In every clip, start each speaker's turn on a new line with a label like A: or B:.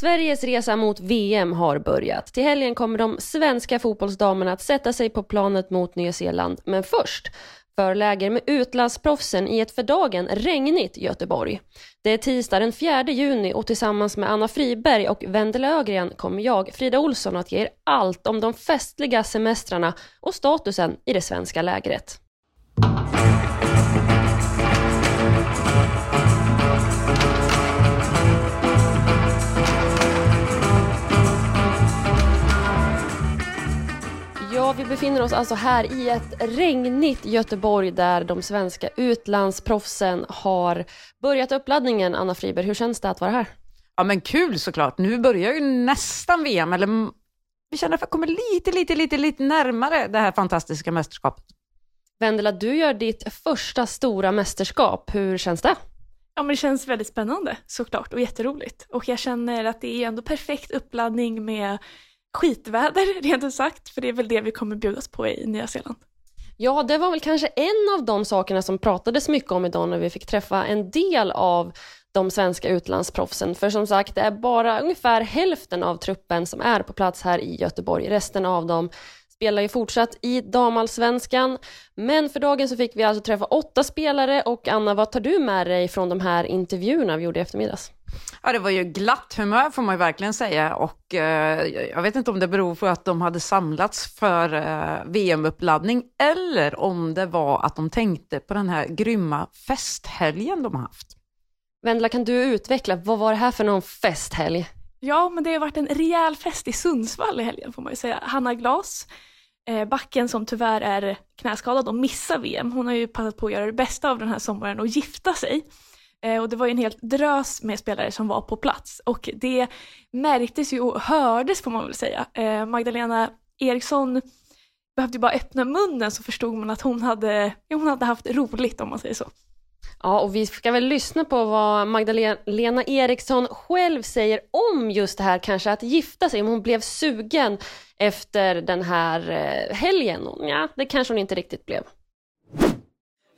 A: Sveriges resa mot VM har börjat. Till helgen kommer de svenska fotbollsdamerna att sätta sig på planet mot Nya Zeeland. Men först förläger med utlandsproffsen i ett för dagen regnigt Göteborg. Det är tisdag den 4 juni och tillsammans med Anna Friberg och Wendela Ögren kommer jag, Frida Olsson, att ge er allt om de festliga semestrarna och statusen i det svenska lägret. Befinner oss alltså här i ett regnigt Göteborg där de svenska utlandsproffsen har börjat uppladdningen. Anna Friberg, hur känns det att vara här?
B: Ja men kul såklart. Nu börjar ju nästan VM, eller vi känner att vi kommer lite, lite, lite, lite närmare det här fantastiska mästerskapet.
A: Vendela, du gör ditt första stora mästerskap. Hur känns det?
C: Ja, men det känns väldigt spännande såklart och jätteroligt. Och jag känner att det är ändå perfekt uppladdning med skitväder, rent ut sagt, för det är väl det vi kommer bjudas på i Nya Zeeland.
A: Ja, det var väl kanske en av de sakerna som pratades mycket om idag när vi fick träffa en del av de svenska utlandsproffsen. För som sagt, det är bara ungefär hälften av truppen som är på plats här i Göteborg. Resten av dem spelar ju fortsatt i damallsvenskan. Men för dagen så fick vi alltså träffa åtta spelare och Anna, vad tar du med dig från de här intervjuerna vi gjorde i eftermiddags?
B: Ja, det var ju glatt humör får man ju verkligen säga och eh, jag vet inte om det beror på att de hade samlats för eh, VM-uppladdning eller om det var att de tänkte på den här grymma festhelgen de har haft.
A: Vendela, kan du utveckla, vad var det här för någon festhelg?
C: Ja, men det har varit en rejäl fest i Sundsvall i helgen får man ju säga. Hanna Glas, eh, backen som tyvärr är knäskadad och missar VM, hon har ju passat på att göra det bästa av den här sommaren och gifta sig. Eh, och det var ju en hel drös med spelare som var på plats och det märktes ju och hördes får man väl säga. Eh, Magdalena Eriksson behövde ju bara öppna munnen så förstod man att hon hade, hon hade haft roligt om man säger så.
A: Ja, och vi ska väl lyssna på vad Magdalena Eriksson själv säger om just det här kanske att gifta sig, om hon blev sugen efter den här eh, helgen. Ja, det kanske hon inte riktigt blev.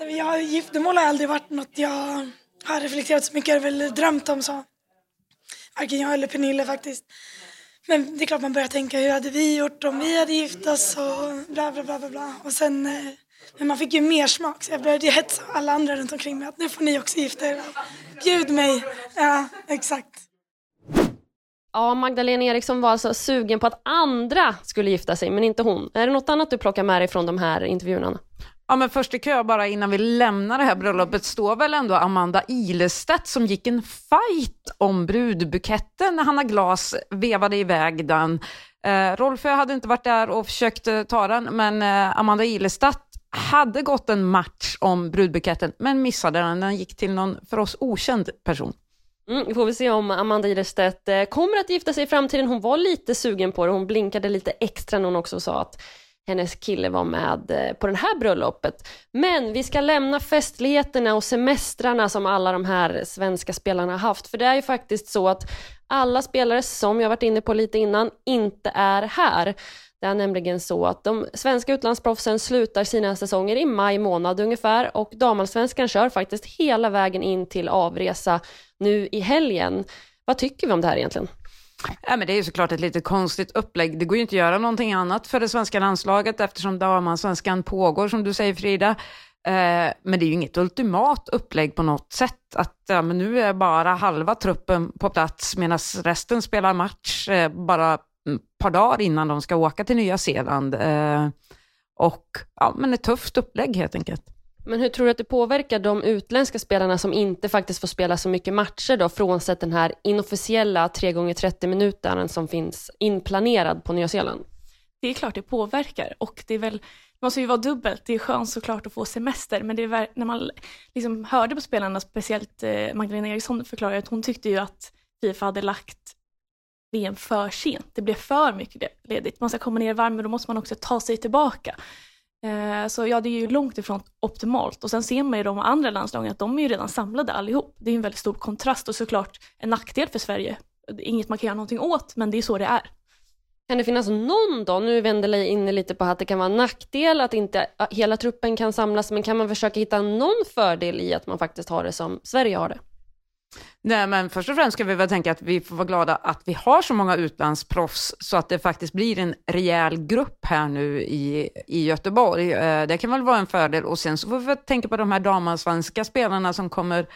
D: Jag, giftermål har aldrig varit något jag har reflekterat så mycket över eller drömt om så. Varken jag eller Pernille faktiskt. Men det är klart man börjar tänka hur hade vi gjort om vi hade gift oss och bla bla bla bla bla. Och sen, eh, men man fick ju mer smak så jag började ju hetsa alla andra runt omkring mig att nu får ni också gifta er. Bjud mig. Ja, exakt.
A: Ja, Magdalena Eriksson var alltså sugen på att andra skulle gifta sig, men inte hon. Är det något annat du plockar med dig från de här intervjuerna?
B: Ja, men först i kö bara innan vi lämnar det här bröllopet står väl ändå Amanda Ilestedt som gick en fight om brudbuketten när Hanna Glas vevade iväg den. Eh, Rolfö hade inte varit där och försökt ta den, men eh, Amanda Ilestedt hade gått en match om brudbuketten, men missade den. Den gick till någon för oss okänd person.
A: Mm, vi får väl se om Amanda Ilestedt eh, kommer att gifta sig i framtiden. Hon var lite sugen på det. Hon blinkade lite extra när hon också sa att hennes kille var med eh, på det här bröllopet. Men vi ska lämna festligheterna och semestrarna som alla de här svenska spelarna har haft. För det är ju faktiskt så att alla spelare, som jag varit inne på lite innan, inte är här. Det är nämligen så att de svenska utlandsproffsen slutar sina säsonger i maj månad ungefär och damallsvenskan kör faktiskt hela vägen in till avresa nu i helgen. Vad tycker vi om det här egentligen?
B: Ja, men det är ju såklart ett lite konstigt upplägg. Det går ju inte att göra någonting annat för det svenska landslaget eftersom damallsvenskan pågår, som du säger Frida. Eh, men det är ju inget ultimat upplägg på något sätt. Att ja, men nu är bara halva truppen på plats medan resten spelar match eh, bara ett par dagar innan de ska åka till Nya Zeeland. Eh, och ja, men ett tufft upplägg helt enkelt.
A: Men hur tror du att det påverkar de utländska spelarna som inte faktiskt får spela så mycket matcher då, frånsett den här inofficiella 3 gånger 30 minuten som finns inplanerad på Nya Zeeland?
C: Det är klart det påverkar och det är väl, måste ju vara dubbelt. Det är skönt såklart att få semester, men det är när man liksom hörde på spelarna, speciellt eh, Magdalena Eriksson förklarade att hon tyckte ju att Fifa hade lagt VM för sent. Det blev för mycket ledigt. Man ska komma ner i men då måste man också ta sig tillbaka. Eh, så ja, det är ju långt ifrån optimalt. Och sen ser man ju de andra landslagen att de är ju redan samlade allihop. Det är en väldigt stor kontrast och såklart en nackdel för Sverige. Inget man kan göra någonting åt, men det är så det är.
A: Kan det finnas någon dag, nu vänder jag inne lite på att det kan vara en nackdel att inte hela truppen kan samlas, men kan man försöka hitta någon fördel i att man faktiskt har det som Sverige har det?
B: Nej, men först och främst ska vi väl tänka att vi får vara glada att vi har så många utlandsproffs så att det faktiskt blir en rejäl grupp här nu i, i Göteborg. Eh, det kan väl vara en fördel och sen så får vi tänka på de här damallsvenska spelarna som kommer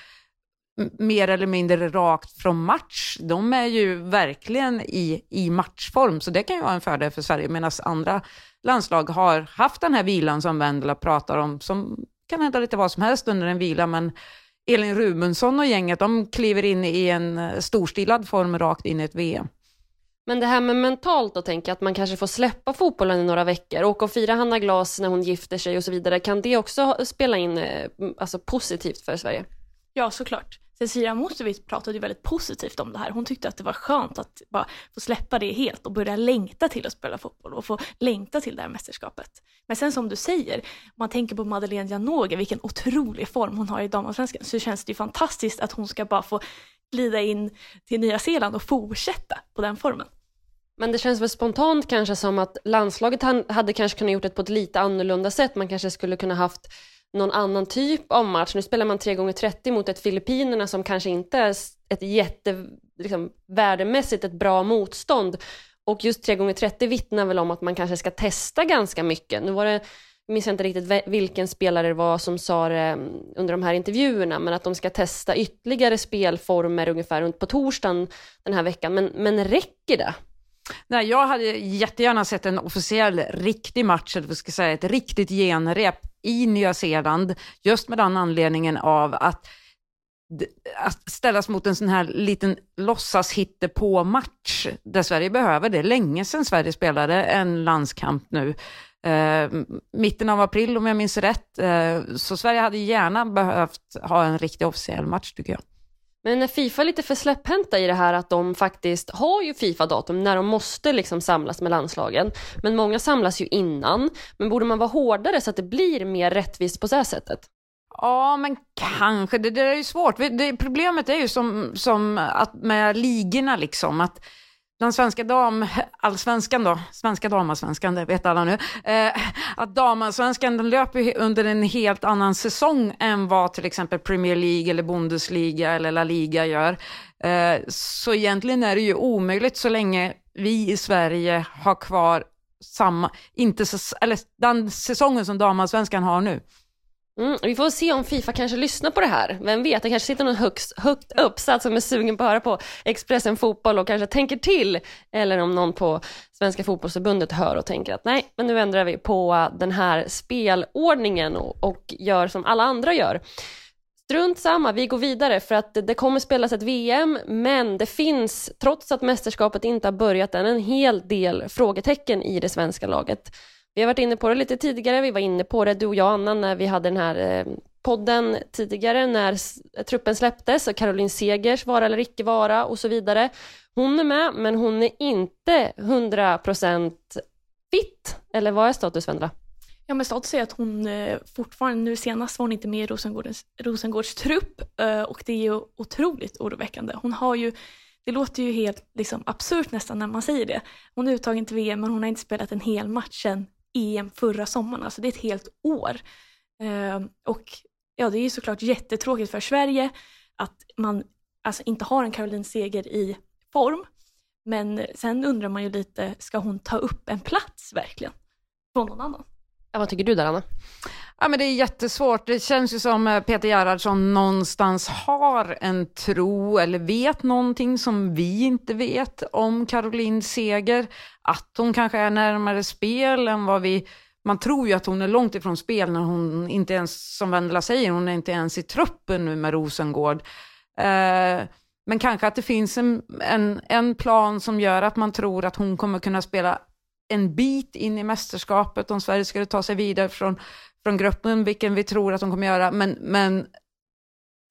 B: mer eller mindre rakt från match. De är ju verkligen i, i matchform, så det kan ju vara en fördel för Sverige, medan andra landslag har haft den här vilan som Vendela pratar om, som kan hända lite vad som helst under en vila, men Elin Rubensson och gänget, de kliver in i en eh, storstilad form rakt in i ett VM.
A: Men det här med mentalt tänker jag att man kanske får släppa fotbollen i några veckor, åka och fira Hanna Glas när hon gifter sig och så vidare. Kan det också spela in eh, alltså positivt för Sverige?
C: Ja, såklart. Cecilia Mosevic pratade ju väldigt positivt om det här. Hon tyckte att det var skönt att bara få släppa det helt och börja längta till att spela fotboll och få längta till det här mästerskapet. Men sen som du säger, om man tänker på Madeleine Janogy, vilken otrolig form hon har i damallsvenskan, så känns det ju fantastiskt att hon ska bara få glida in till Nya Zeeland och fortsätta på den formen.
A: Men det känns väl spontant kanske som att landslaget hade kanske kunnat gjort det på ett lite annorlunda sätt. Man kanske skulle kunna haft någon annan typ av match. Nu spelar man 3 gånger 30 mot ett Filippinerna som kanske inte är ett jätte, liksom, värdemässigt ett bra motstånd. Och just 3 gånger 30 vittnar väl om att man kanske ska testa ganska mycket. Nu var det, jag inte riktigt vilken spelare det var som sa det mm, under de här intervjuerna, men att de ska testa ytterligare spelformer ungefär runt på torsdagen den här veckan. Men, men räcker det?
B: Nej, jag hade jättegärna sett en officiell riktig match, eller ska säga ett riktigt genrep i Nya Zeeland, just med den anledningen av att att ställas mot en sån här liten låtsas på match där Sverige behöver det. Länge sedan Sverige spelade en landskamp nu. Eh, mitten av april om jag minns rätt. Eh, så Sverige hade gärna behövt ha en riktig officiell match tycker jag.
A: Men är Fifa lite för släpphänta i det här att de faktiskt har ju Fifa-datum när de måste liksom samlas med landslagen. Men många samlas ju innan. Men borde man vara hårdare så att det blir mer rättvist på det sättet?
B: Ja, men kanske. Det, det är ju svårt. Det, problemet är ju som, som att med ligorna liksom, att den svenska damallsvenskan då, svenska damallsvenskan, det vet alla nu, eh, att damallsvenskan den löper under en helt annan säsong än vad till exempel Premier League eller Bundesliga eller La Liga gör. Eh, så egentligen är det ju omöjligt så länge vi i Sverige har kvar samma, inte, eller den säsongen som damallsvenskan har nu.
A: Mm, vi får se om Fifa kanske lyssnar på det här. Vem vet, det kanske sitter någon högst, högt uppsatt som är sugen på att höra på Expressen Fotboll och kanske tänker till. Eller om någon på Svenska Fotbollsförbundet hör och tänker att nej, men nu ändrar vi på den här spelordningen och, och gör som alla andra gör. Strunt samma, vi går vidare för att det kommer spelas ett VM, men det finns, trots att mästerskapet inte har börjat än, en hel del frågetecken i det svenska laget. Vi har varit inne på det lite tidigare, vi var inne på det du och jag Anna när vi hade den här eh, podden tidigare när truppen släpptes och Caroline Segers vara eller icke vara och så vidare. Hon är med men hon är inte 100% fit. Eller vad är status Vendela?
C: Ja men status är att hon eh, fortfarande, nu senast var hon inte med i Rosengårds, Rosengårds trupp eh, och det är ju otroligt oroväckande. Hon har ju det låter ju helt liksom, absurt nästan när man säger det. Hon är uttagen till VM men hon har inte spelat en hel match sedan EM förra sommaren, alltså det är ett helt år. Eh, och ja, det är ju såklart jättetråkigt för Sverige att man alltså inte har en Caroline Seger i form. Men sen undrar man ju lite, ska hon ta upp en plats verkligen? Från någon annan?
A: Ja, vad tycker du där Anna?
B: Ja, men det är jättesvårt. Det känns ju som eh, Peter Gerhardsson någonstans har en tro eller vet någonting som vi inte vet om Caroline Seger. Att hon kanske är närmare spel än vad vi... Man tror ju att hon är långt ifrån spel när hon inte ens, som Vendela säger, hon är inte ens i truppen nu med Rosengård. Eh, men kanske att det finns en, en, en plan som gör att man tror att hon kommer kunna spela en bit in i mästerskapet om Sverige skulle ta sig vidare från, från gruppen, vilken vi tror att de kommer göra. Men, men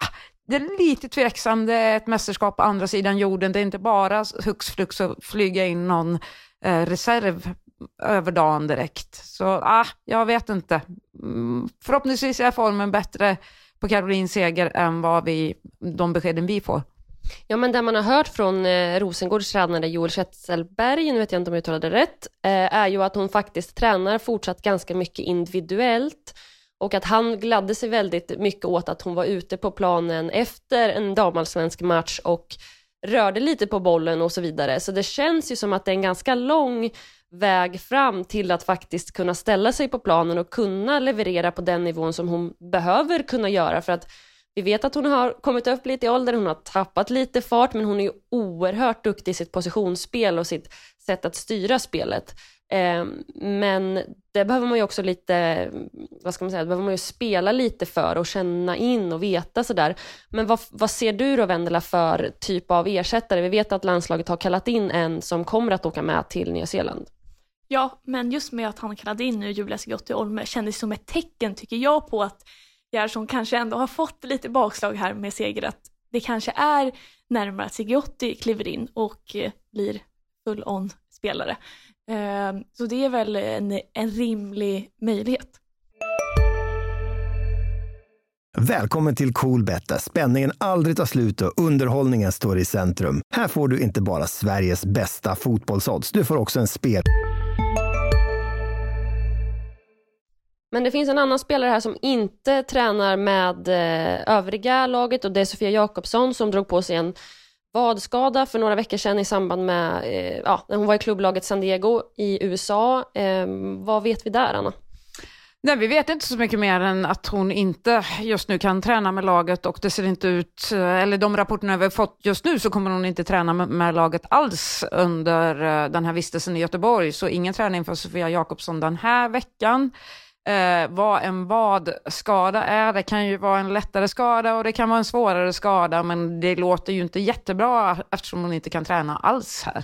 B: ah, det är lite tveksamt. Det är ett mästerskap på andra sidan jorden. Det är inte bara hux flux att flyga in någon eh, reserv över dagen direkt. Så ah, jag vet inte. Mm, förhoppningsvis är formen bättre på Caroline Seger än vad vi, de beskeden vi får.
A: Ja, men det man har hört från eh, Rosengårds tränare Joel Schätzelberg, nu vet jag inte om jag uttalade rätt, eh, är ju att hon faktiskt tränar fortsatt ganska mycket individuellt och att han gladde sig väldigt mycket åt att hon var ute på planen efter en damallsvensk match och rörde lite på bollen och så vidare. Så det känns ju som att det är en ganska lång väg fram till att faktiskt kunna ställa sig på planen och kunna leverera på den nivån som hon behöver kunna göra för att vi vet att hon har kommit upp lite i ålder, hon har tappat lite fart men hon är ju oerhört duktig i sitt positionsspel och sitt sätt att styra spelet. Ehm, men det behöver man ju också lite, vad ska man säga, det behöver man ju spela lite för och känna in och veta sådär. Men vad, vad ser du då Vendela för typ av ersättare? Vi vet att landslaget har kallat in en som kommer att åka med till Nya Zeeland.
C: Ja, men just med att han kallade in nu Julia Sigotti Olme kändes som ett tecken tycker jag på att Gerhardsson kanske ändå har fått lite bakslag här med seger, att det kanske är närmare att Sigiotti kliver in och eh, blir full-on spelare. Ehm, så det är väl en, en rimlig möjlighet.
E: Välkommen till Coolbet där spänningen aldrig tar slut och underhållningen står i centrum. Här får du inte bara Sveriges bästa fotbollsodds, du får också en spel...
A: Men det finns en annan spelare här som inte tränar med eh, övriga laget och det är Sofia Jakobsson som drog på sig en vadskada för några veckor sedan i samband med, eh, ja, när hon var i klubblaget San Diego i USA. Eh, vad vet vi där, Anna?
B: Nej, vi vet inte så mycket mer än att hon inte just nu kan träna med laget och det ser inte ut, eh, eller de rapporterna vi har fått just nu så kommer hon inte träna med, laget alls under den här vistelsen i Göteborg. Så ingen träning för Sofia Jakobsson den här veckan eh, vad en vadskada är, det kan ju vara en lättare skada och det kan vara en svårare skada, men det låter ju inte jättebra eftersom hon inte kan träna alls här.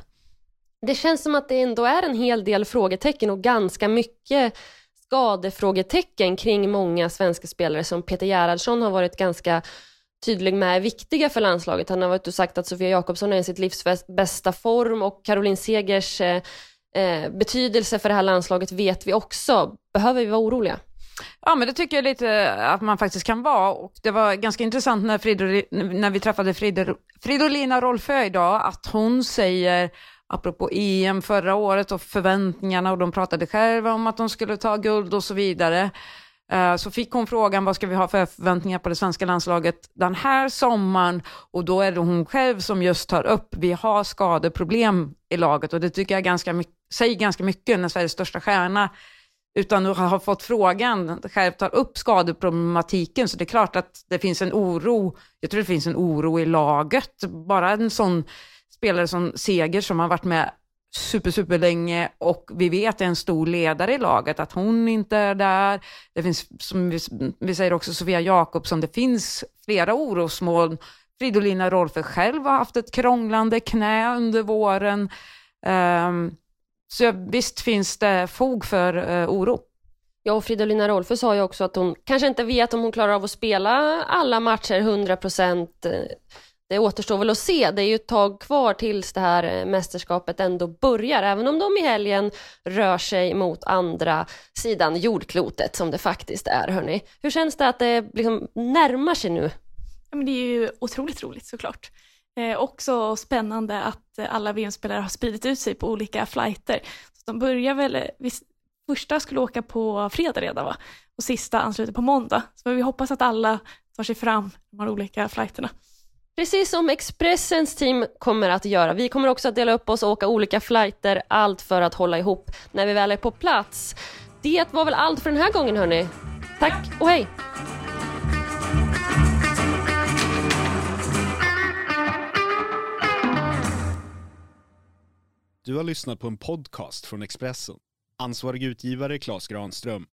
A: Det känns som att det ändå är en hel del frågetecken och ganska mycket skadefrågetecken kring många svenska spelare som Peter Gerhardsson har varit ganska tydlig med är viktiga för landslaget. Han har varit och sagt att Sofia Jakobsson är i sitt livs bästa form och Caroline Segers eh, eh, betydelse för det här landslaget vet vi också. Behöver vi vara oroliga?
B: Ja, men det tycker jag lite att man faktiskt kan vara. Och det var ganska intressant när, Fridol när vi träffade Fridol Fridolina Rolfö idag, att hon säger apropå EM förra året och förväntningarna och de pratade själva om att de skulle ta guld och så vidare. Eh, så fick hon frågan vad ska vi ha för förväntningar på det svenska landslaget den här sommaren? Och då är det hon själv som just tar upp, vi har skadeproblem i laget. Och det tycker jag ganska säger ganska mycket när Sveriges största stjärna utan att ha fått frågan själv tar upp skadeproblematiken. Så det är klart att det finns en oro, jag tror det finns en oro i laget, bara en sån spelare som Seger som har varit med super, super länge och vi vet är en stor ledare i laget, att hon inte är där. Det finns, som vi, vi säger också, Sofia Jakobsson, det finns flera orosmoln. Fridolina Rolfö själv har haft ett krånglande knä under våren. Um, så visst finns det fog för uh, oro.
A: Ja, och Fridolina Rolfö sa ju också att hon kanske inte vet om hon klarar av att spela alla matcher 100 procent eh, det återstår väl att se. Det är ju ett tag kvar tills det här eh, mästerskapet ändå börjar, även om de i helgen rör sig mot andra sidan jordklotet som det faktiskt är. Hörrni. Hur känns det att det liksom närmar sig nu?
C: Ja, men det är ju otroligt roligt såklart. Eh, också spännande att alla VM-spelare har spridit ut sig på olika flighter. Så de börjar väl, eh, visst, första skulle åka på fredag redan va? Och sista ansluter på måndag. Så vi hoppas att alla tar sig fram de här olika flighterna.
A: Precis som Expressens team kommer att göra. Vi kommer också att dela upp oss och åka olika flighter, allt för att hålla ihop när vi väl är på plats. Det var väl allt för den här gången hörni. Tack och hej!
F: Du har lyssnat på en podcast från Expressen. Ansvarig utgivare Klas Granström